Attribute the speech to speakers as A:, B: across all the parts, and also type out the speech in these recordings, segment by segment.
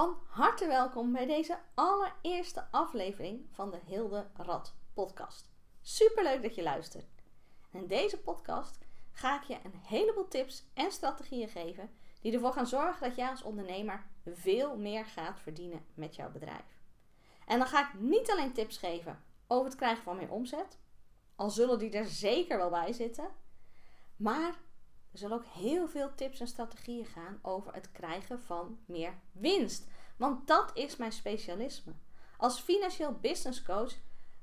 A: Van harte welkom bij deze allereerste aflevering van de Hilde Rad podcast. Superleuk dat je luistert. In deze podcast ga ik je een heleboel tips en strategieën geven die ervoor gaan zorgen dat jij als ondernemer veel meer gaat verdienen met jouw bedrijf. En dan ga ik niet alleen tips geven over het krijgen van meer omzet, al zullen die er zeker wel bij zitten, maar er zullen ook heel veel tips en strategieën gaan over het krijgen van meer winst. Want dat is mijn specialisme. Als financieel business coach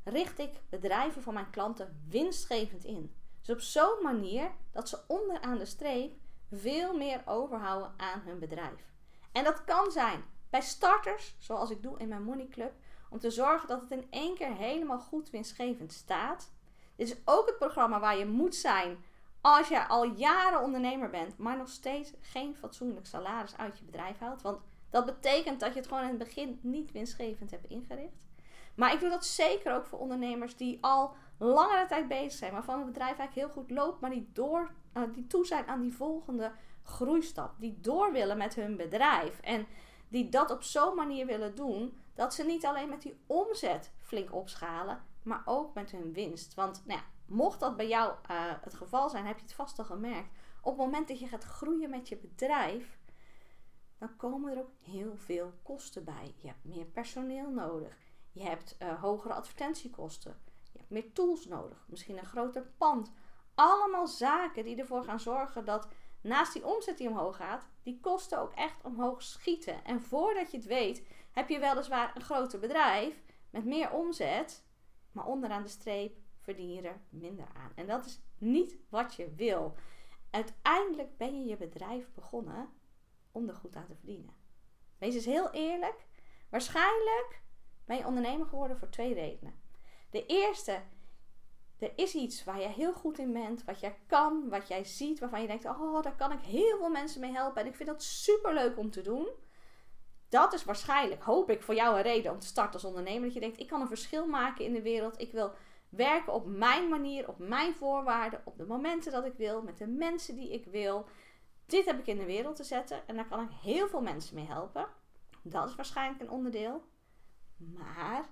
A: richt ik bedrijven van mijn klanten winstgevend in. Dus op zo'n manier dat ze onderaan de streep veel meer overhouden aan hun bedrijf. En dat kan zijn bij starters, zoals ik doe in mijn Money Club, om te zorgen dat het in één keer helemaal goed winstgevend staat. Dit is ook het programma waar je moet zijn als je al jaren ondernemer bent, maar nog steeds geen fatsoenlijk salaris uit je bedrijf haalt. Want dat betekent dat je het gewoon in het begin niet winstgevend hebt ingericht. Maar ik doe dat zeker ook voor ondernemers die al langere tijd bezig zijn, waarvan het bedrijf eigenlijk heel goed loopt, maar die, door, uh, die toe zijn aan die volgende groeistap. Die door willen met hun bedrijf. En die dat op zo'n manier willen doen dat ze niet alleen met die omzet flink opschalen, maar ook met hun winst. Want nou ja, mocht dat bij jou uh, het geval zijn, heb je het vast al gemerkt. Op het moment dat je gaat groeien met je bedrijf, dan komen er ook heel veel kosten bij. Je hebt meer personeel nodig. Je hebt uh, hogere advertentiekosten. Je hebt meer tools nodig. Misschien een groter pand. Allemaal zaken die ervoor gaan zorgen dat naast die omzet die omhoog gaat, die kosten ook echt omhoog schieten. En voordat je het weet, heb je weliswaar een groter bedrijf met meer omzet, maar onderaan de streep verdien je er minder aan. En dat is niet wat je wil. Uiteindelijk ben je je bedrijf begonnen om er goed aan te verdienen. Wees eens heel eerlijk. Waarschijnlijk ben je ondernemer geworden voor twee redenen. De eerste, er is iets waar je heel goed in bent, wat jij kan, wat jij ziet, waarvan je denkt: oh, daar kan ik heel veel mensen mee helpen en ik vind dat super leuk om te doen. Dat is waarschijnlijk, hoop ik, voor jou een reden om te starten als ondernemer. Dat je denkt: ik kan een verschil maken in de wereld. Ik wil werken op mijn manier, op mijn voorwaarden, op de momenten dat ik wil, met de mensen die ik wil. Dit heb ik in de wereld te zetten en daar kan ik heel veel mensen mee helpen. Dat is waarschijnlijk een onderdeel. Maar,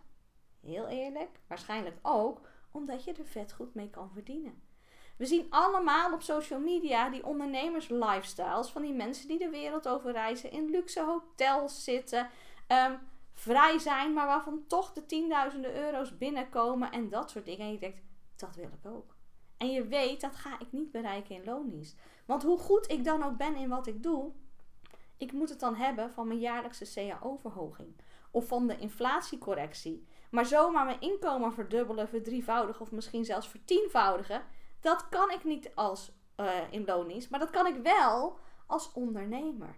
A: heel eerlijk, waarschijnlijk ook omdat je er vet goed mee kan verdienen. We zien allemaal op social media die ondernemers lifestyles van die mensen die de wereld over reizen, in luxe hotels zitten, um, vrij zijn, maar waarvan toch de tienduizenden euro's binnenkomen en dat soort dingen. En je denkt, dat wil ik ook. En je weet, dat ga ik niet bereiken in loondienst. Want hoe goed ik dan ook ben in wat ik doe, ik moet het dan hebben van mijn jaarlijkse CAO-verhoging. Of van de inflatiecorrectie. Maar zomaar mijn inkomen verdubbelen, verdrievoudigen of misschien zelfs vertienvoudigen. Dat kan ik niet als uh, in. Maar dat kan ik wel als ondernemer.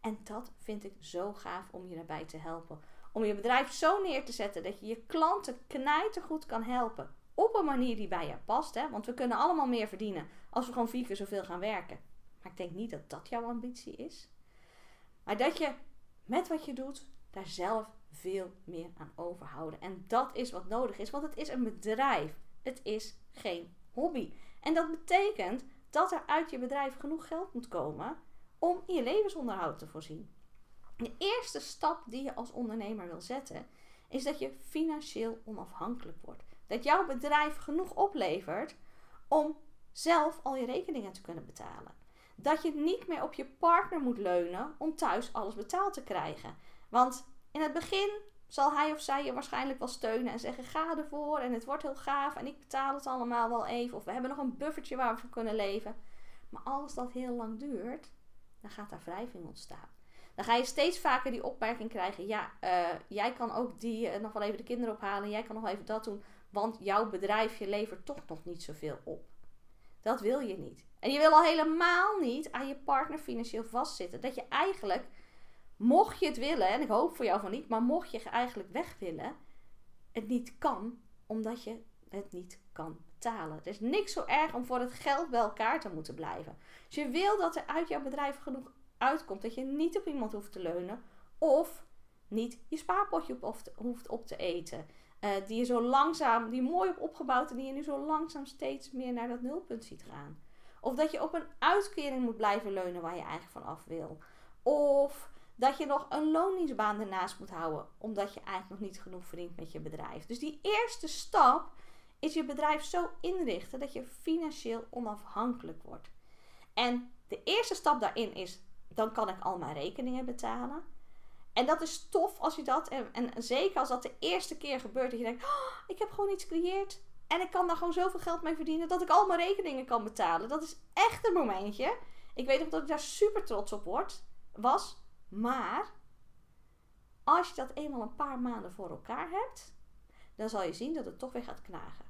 A: En dat vind ik zo gaaf om je daarbij te helpen. Om je bedrijf zo neer te zetten dat je je klanten knijtergoed kan helpen. Op een manier die bij je past. Hè? Want we kunnen allemaal meer verdienen als we gewoon vier keer zoveel gaan werken. Maar ik denk niet dat dat jouw ambitie is. Maar dat je met wat je doet daar zelf veel meer aan overhouden. En dat is wat nodig is, want het is een bedrijf. Het is geen hobby. En dat betekent dat er uit je bedrijf genoeg geld moet komen om je levensonderhoud te voorzien. De eerste stap die je als ondernemer wil zetten, is dat je financieel onafhankelijk wordt. Dat jouw bedrijf genoeg oplevert om zelf al je rekeningen te kunnen betalen. Dat je niet meer op je partner moet leunen om thuis alles betaald te krijgen. Want in het begin zal hij of zij je waarschijnlijk wel steunen en zeggen: ga ervoor en het wordt heel gaaf en ik betaal het allemaal wel even. Of we hebben nog een buffertje waar we voor kunnen leven. Maar als dat heel lang duurt, dan gaat daar wrijving ontstaan. Dan ga je steeds vaker die opmerking krijgen: ja, uh, jij kan ook die uh, nog wel even de kinderen ophalen, jij kan nog wel even dat doen, want jouw bedrijfje levert toch nog niet zoveel op. Dat wil je niet. En je wil al helemaal niet aan je partner financieel vastzitten. Dat je eigenlijk, mocht je het willen, en ik hoop voor jou van niet, maar mocht je eigenlijk weg willen, het niet kan, omdat je het niet kan betalen. Er is niks zo erg om voor het geld bij elkaar te moeten blijven. Als je wil dat er uit jouw bedrijf genoeg uitkomt, dat je niet op iemand hoeft te leunen, of niet je spaarpotje op hoeft op te eten. Uh, die je zo langzaam, die mooi op opgebouwd en die je nu zo langzaam steeds meer naar dat nulpunt ziet gaan. Of dat je op een uitkering moet blijven leunen waar je eigenlijk van af wil. Of dat je nog een loningsbaan ernaast moet houden, omdat je eigenlijk nog niet genoeg verdient met je bedrijf. Dus die eerste stap is je bedrijf zo inrichten dat je financieel onafhankelijk wordt. En de eerste stap daarin is, dan kan ik al mijn rekeningen betalen. En dat is tof als je dat, en, en zeker als dat de eerste keer gebeurt, dat je denkt, oh, ik heb gewoon iets gecreëerd en ik kan daar gewoon zoveel geld mee verdienen dat ik al mijn rekeningen kan betalen. Dat is echt een momentje. Ik weet nog dat ik daar super trots op word, was. Maar als je dat eenmaal een paar maanden voor elkaar hebt, dan zal je zien dat het toch weer gaat knagen.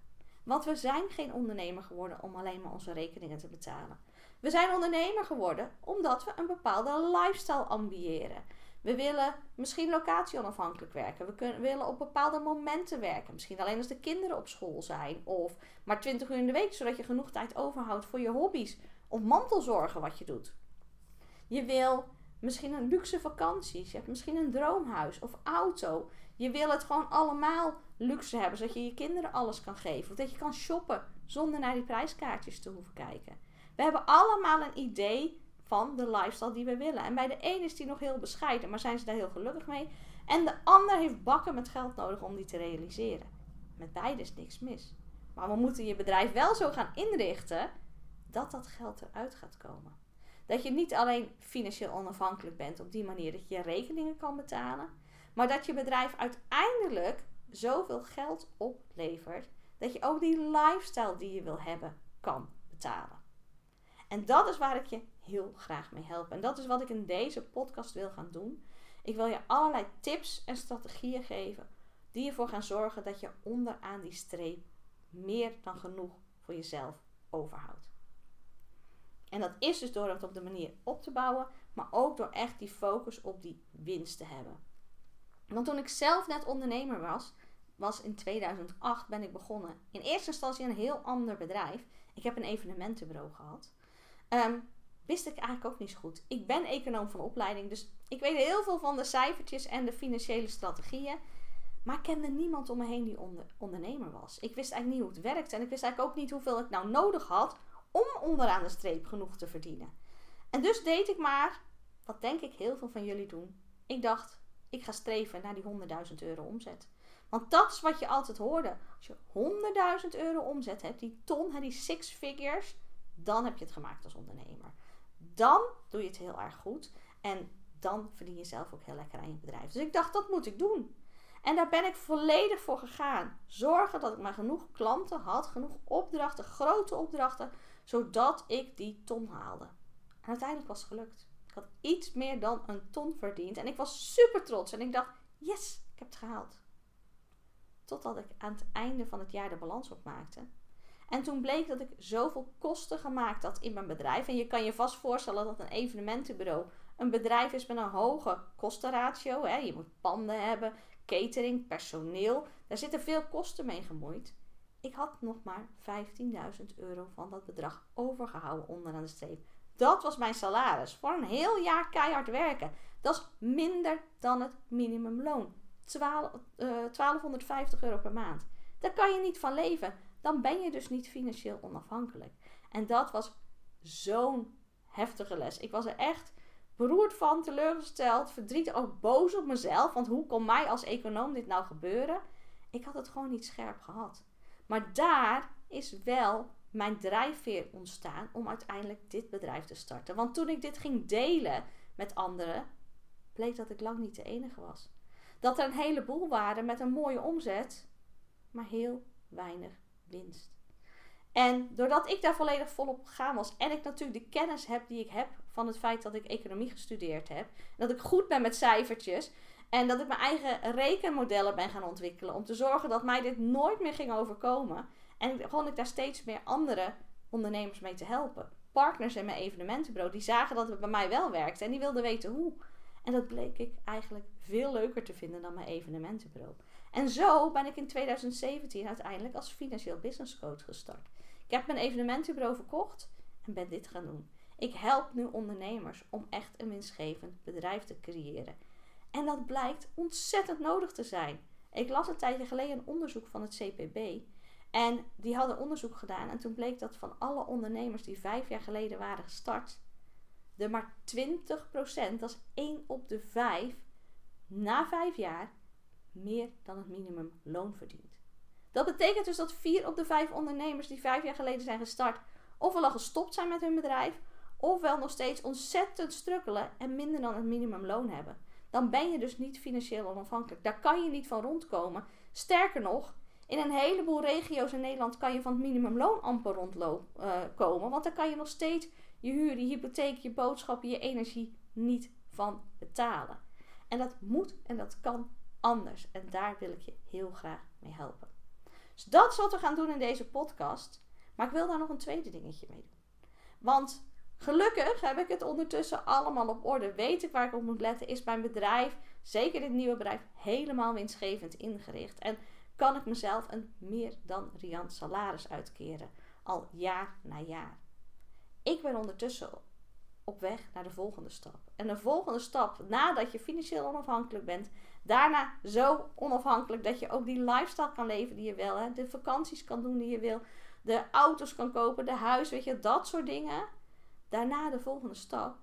A: Want we zijn geen ondernemer geworden om alleen maar onze rekeningen te betalen. We zijn ondernemer geworden omdat we een bepaalde lifestyle ambiëren. We willen misschien locatie onafhankelijk werken. We kunnen, willen op bepaalde momenten werken. Misschien alleen als de kinderen op school zijn. Of maar 20 uur in de week, zodat je genoeg tijd overhoudt voor je hobby's. Of mantelzorgen wat je doet. Je wil misschien een luxe vakantie. Je hebt misschien een droomhuis of auto. Je wil het gewoon allemaal luxe hebben, zodat je je kinderen alles kan geven. Of dat je kan shoppen zonder naar die prijskaartjes te hoeven kijken. We hebben allemaal een idee van de lifestyle die we willen. En bij de een is die nog heel bescheiden, maar zijn ze daar heel gelukkig mee. En de ander heeft bakken met geld nodig om die te realiseren. Met beide is niks mis. Maar we moeten je bedrijf wel zo gaan inrichten dat dat geld eruit gaat komen. Dat je niet alleen financieel onafhankelijk bent op die manier dat je rekeningen kan betalen, maar dat je bedrijf uiteindelijk zoveel geld oplevert dat je ook die lifestyle die je wil hebben kan betalen. En dat is waar ik je heel graag mee help. En dat is wat ik in deze podcast wil gaan doen. Ik wil je allerlei tips en strategieën geven die ervoor gaan zorgen dat je onderaan die streep meer dan genoeg voor jezelf overhoudt. En dat is dus door het op de manier op te bouwen, maar ook door echt die focus op die winst te hebben. Want toen ik zelf net ondernemer was, was in 2008 ben ik begonnen. In eerste instantie een heel ander bedrijf. Ik heb een evenementenbureau gehad. Um, wist ik eigenlijk ook niet zo goed. Ik ben econoom van opleiding, dus ik weet heel veel van de cijfertjes en de financiële strategieën. Maar ik kende niemand om me heen die ondernemer was. Ik wist eigenlijk niet hoe het werkte en ik wist eigenlijk ook niet hoeveel ik nou nodig had om onderaan de streep genoeg te verdienen. En dus deed ik maar, wat denk ik heel veel van jullie doen. Ik dacht, ik ga streven naar die 100.000 euro omzet. Want dat is wat je altijd hoorde. Als je 100.000 euro omzet hebt, die ton, die six figures, dan heb je het gemaakt als ondernemer. Dan doe je het heel erg goed. En dan verdien je zelf ook heel lekker aan je bedrijf. Dus ik dacht, dat moet ik doen. En daar ben ik volledig voor gegaan. Zorgen dat ik maar genoeg klanten had, genoeg opdrachten, grote opdrachten, zodat ik die ton haalde. En uiteindelijk was het gelukt. Ik had iets meer dan een ton verdiend. En ik was super trots. En ik dacht, yes, ik heb het gehaald. Totdat ik aan het einde van het jaar de balans opmaakte. En toen bleek dat ik zoveel kosten gemaakt had in mijn bedrijf. En je kan je vast voorstellen dat een evenementenbureau een bedrijf is met een hoge kostenratio. Hè. Je moet panden hebben, catering, personeel. Daar zitten veel kosten mee gemoeid. Ik had nog maar 15.000 euro van dat bedrag overgehouden onderaan de streep. Dat was mijn salaris voor een heel jaar keihard werken. Dat is minder dan het minimumloon. 12, uh, 1250 euro per maand. Daar kan je niet van leven dan ben je dus niet financieel onafhankelijk. En dat was zo'n heftige les. Ik was er echt beroerd van, teleurgesteld, verdrietig, ook boos op mezelf. Want hoe kon mij als econoom dit nou gebeuren? Ik had het gewoon niet scherp gehad. Maar daar is wel mijn drijfveer ontstaan om uiteindelijk dit bedrijf te starten. Want toen ik dit ging delen met anderen, bleek dat ik lang niet de enige was. Dat er een heleboel waren met een mooie omzet, maar heel weinig winst. En doordat ik daar volledig volop gegaan was en ik natuurlijk de kennis heb die ik heb van het feit dat ik economie gestudeerd heb, dat ik goed ben met cijfertjes en dat ik mijn eigen rekenmodellen ben gaan ontwikkelen om te zorgen dat mij dit nooit meer ging overkomen. En begon ik daar steeds meer andere ondernemers mee te helpen. Partners in mijn evenementenbureau, die zagen dat het bij mij wel werkte en die wilden weten hoe. En dat bleek ik eigenlijk veel leuker te vinden dan mijn evenementenbureau. En zo ben ik in 2017 uiteindelijk als financieel business coach gestart. Ik heb mijn evenementenbureau verkocht en ben dit gaan doen. Ik help nu ondernemers om echt een winstgevend bedrijf te creëren. En dat blijkt ontzettend nodig te zijn. Ik las een tijdje geleden een onderzoek van het CPB. En die hadden onderzoek gedaan. En toen bleek dat van alle ondernemers die vijf jaar geleden waren gestart, er maar 20%, dat is 1 op de 5, na 5 jaar meer dan het minimumloon verdient. Dat betekent dus dat 4 op de 5 ondernemers die 5 jaar geleden zijn gestart, ofwel al gestopt zijn met hun bedrijf, ofwel nog steeds ontzettend strukkelen en minder dan het minimumloon hebben. Dan ben je dus niet financieel onafhankelijk. Daar kan je niet van rondkomen. Sterker nog, in een heleboel regio's in Nederland kan je van het minimumloon amper rondkomen. Uh, want dan kan je nog steeds je huur, je hypotheek, je boodschappen, je energie niet van betalen. En dat moet en dat kan anders. En daar wil ik je heel graag mee helpen. Dus dat is wat we gaan doen in deze podcast. Maar ik wil daar nog een tweede dingetje mee doen. Want gelukkig heb ik het ondertussen allemaal op orde. Weet ik waar ik op moet letten. Is mijn bedrijf, zeker dit nieuwe bedrijf, helemaal winstgevend ingericht. En kan ik mezelf een meer dan riant salaris uitkeren. Al jaar na jaar. Ik ben ondertussen op weg naar de volgende stap. En de volgende stap, nadat je financieel onafhankelijk bent, daarna zo onafhankelijk dat je ook die lifestyle kan leven die je wil, de vakanties kan doen die je wil, de auto's kan kopen, de huis, weet je, dat soort dingen. Daarna de volgende stap,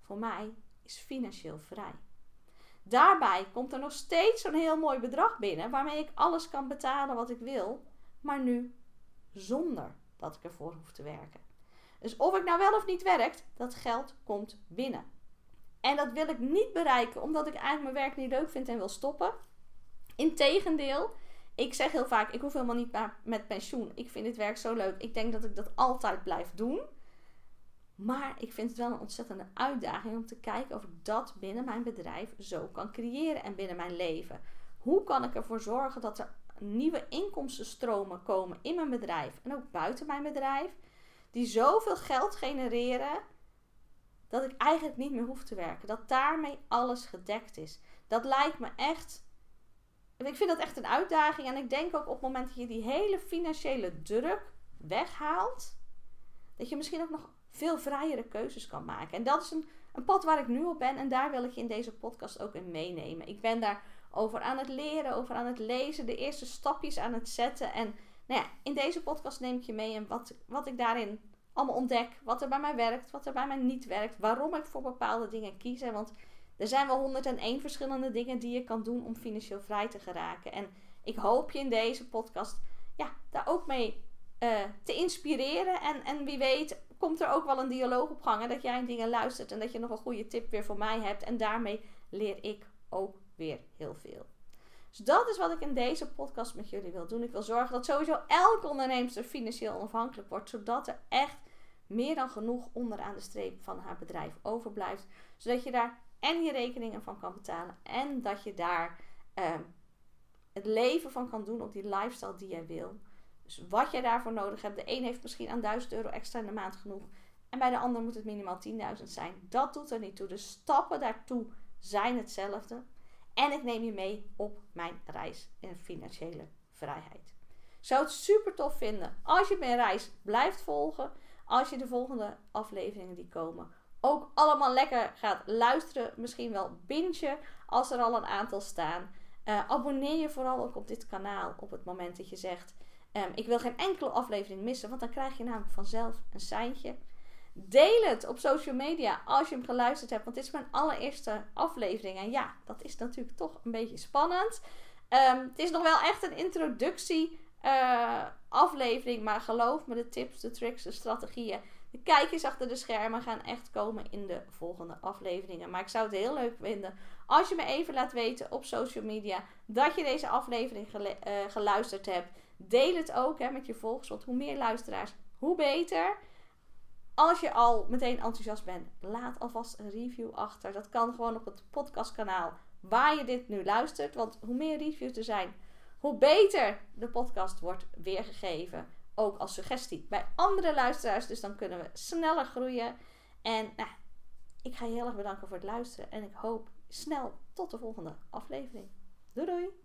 A: voor mij, is financieel vrij. Daarbij komt er nog steeds zo'n heel mooi bedrag binnen waarmee ik alles kan betalen wat ik wil, maar nu zonder dat ik ervoor hoef te werken. Dus of ik nou wel of niet werkt, dat geld komt binnen. En dat wil ik niet bereiken omdat ik eigenlijk mijn werk niet leuk vind en wil stoppen. Integendeel, ik zeg heel vaak: ik hoef helemaal niet met pensioen. Ik vind dit werk zo leuk. Ik denk dat ik dat altijd blijf doen. Maar ik vind het wel een ontzettende uitdaging om te kijken of ik dat binnen mijn bedrijf zo kan creëren en binnen mijn leven. Hoe kan ik ervoor zorgen dat er nieuwe inkomstenstromen komen in mijn bedrijf en ook buiten mijn bedrijf, die zoveel geld genereren dat ik eigenlijk niet meer hoef te werken. Dat daarmee alles gedekt is. Dat lijkt me echt. Ik vind dat echt een uitdaging. En ik denk ook op het moment dat je die hele financiële druk weghaalt, dat je misschien ook nog veel vrijere keuzes kan maken. En dat is een, een pad waar ik nu op ben. En daar wil ik je in deze podcast ook in meenemen. Ik ben daar over aan het leren, over aan het lezen, de eerste stapjes aan het zetten. En nou ja, in deze podcast neem ik je mee en wat, wat ik daarin allemaal ontdek. Wat er bij mij werkt, wat er bij mij niet werkt. Waarom ik voor bepaalde dingen kies. Want er zijn wel 101 verschillende dingen die je kan doen om financieel vrij te geraken. En ik hoop je in deze podcast ja, daar ook mee uh, te inspireren. En, en wie weet komt er ook wel een dialoog op gang. dat jij dingen luistert en dat je nog een goede tip weer voor mij hebt. En daarmee leer ik ook weer heel veel. Dus dat is wat ik in deze podcast met jullie wil doen. Ik wil zorgen dat sowieso elke ondernemer financieel onafhankelijk wordt. Zodat er echt meer dan genoeg onderaan de streep van haar bedrijf overblijft. Zodat je daar en je rekeningen van kan betalen. En dat je daar uh, het leven van kan doen op die lifestyle die jij wil. Dus wat jij daarvoor nodig hebt. De een heeft misschien aan 1000 euro extra in de maand genoeg. En bij de ander moet het minimaal 10.000 zijn. Dat doet er niet toe. De stappen daartoe zijn hetzelfde. En ik neem je mee op mijn reis in financiële vrijheid. Ik zou het super tof vinden als je mijn reis blijft volgen. Als je de volgende afleveringen die komen ook allemaal lekker gaat luisteren. Misschien wel bingen als er al een aantal staan. Uh, abonneer je vooral ook op dit kanaal op het moment dat je zegt... Um, ik wil geen enkele aflevering missen, want dan krijg je namelijk vanzelf een seintje. Deel het op social media als je hem geluisterd hebt. Want dit is mijn allereerste aflevering. En ja, dat is natuurlijk toch een beetje spannend. Um, het is nog wel echt een introductie uh, aflevering. Maar geloof me, de tips, de tricks, de strategieën. De kijkjes achter de schermen gaan echt komen in de volgende afleveringen. Maar ik zou het heel leuk vinden als je me even laat weten op social media dat je deze aflevering uh, geluisterd hebt. Deel het ook hè, met je volgers. Want hoe meer luisteraars, hoe beter. Als je al meteen enthousiast bent, laat alvast een review achter. Dat kan gewoon op het podcastkanaal waar je dit nu luistert. Want hoe meer reviews er zijn, hoe beter de podcast wordt weergegeven. Ook als suggestie bij andere luisteraars. Dus dan kunnen we sneller groeien. En nou, ik ga je heel erg bedanken voor het luisteren. En ik hoop snel tot de volgende aflevering. Doei doei!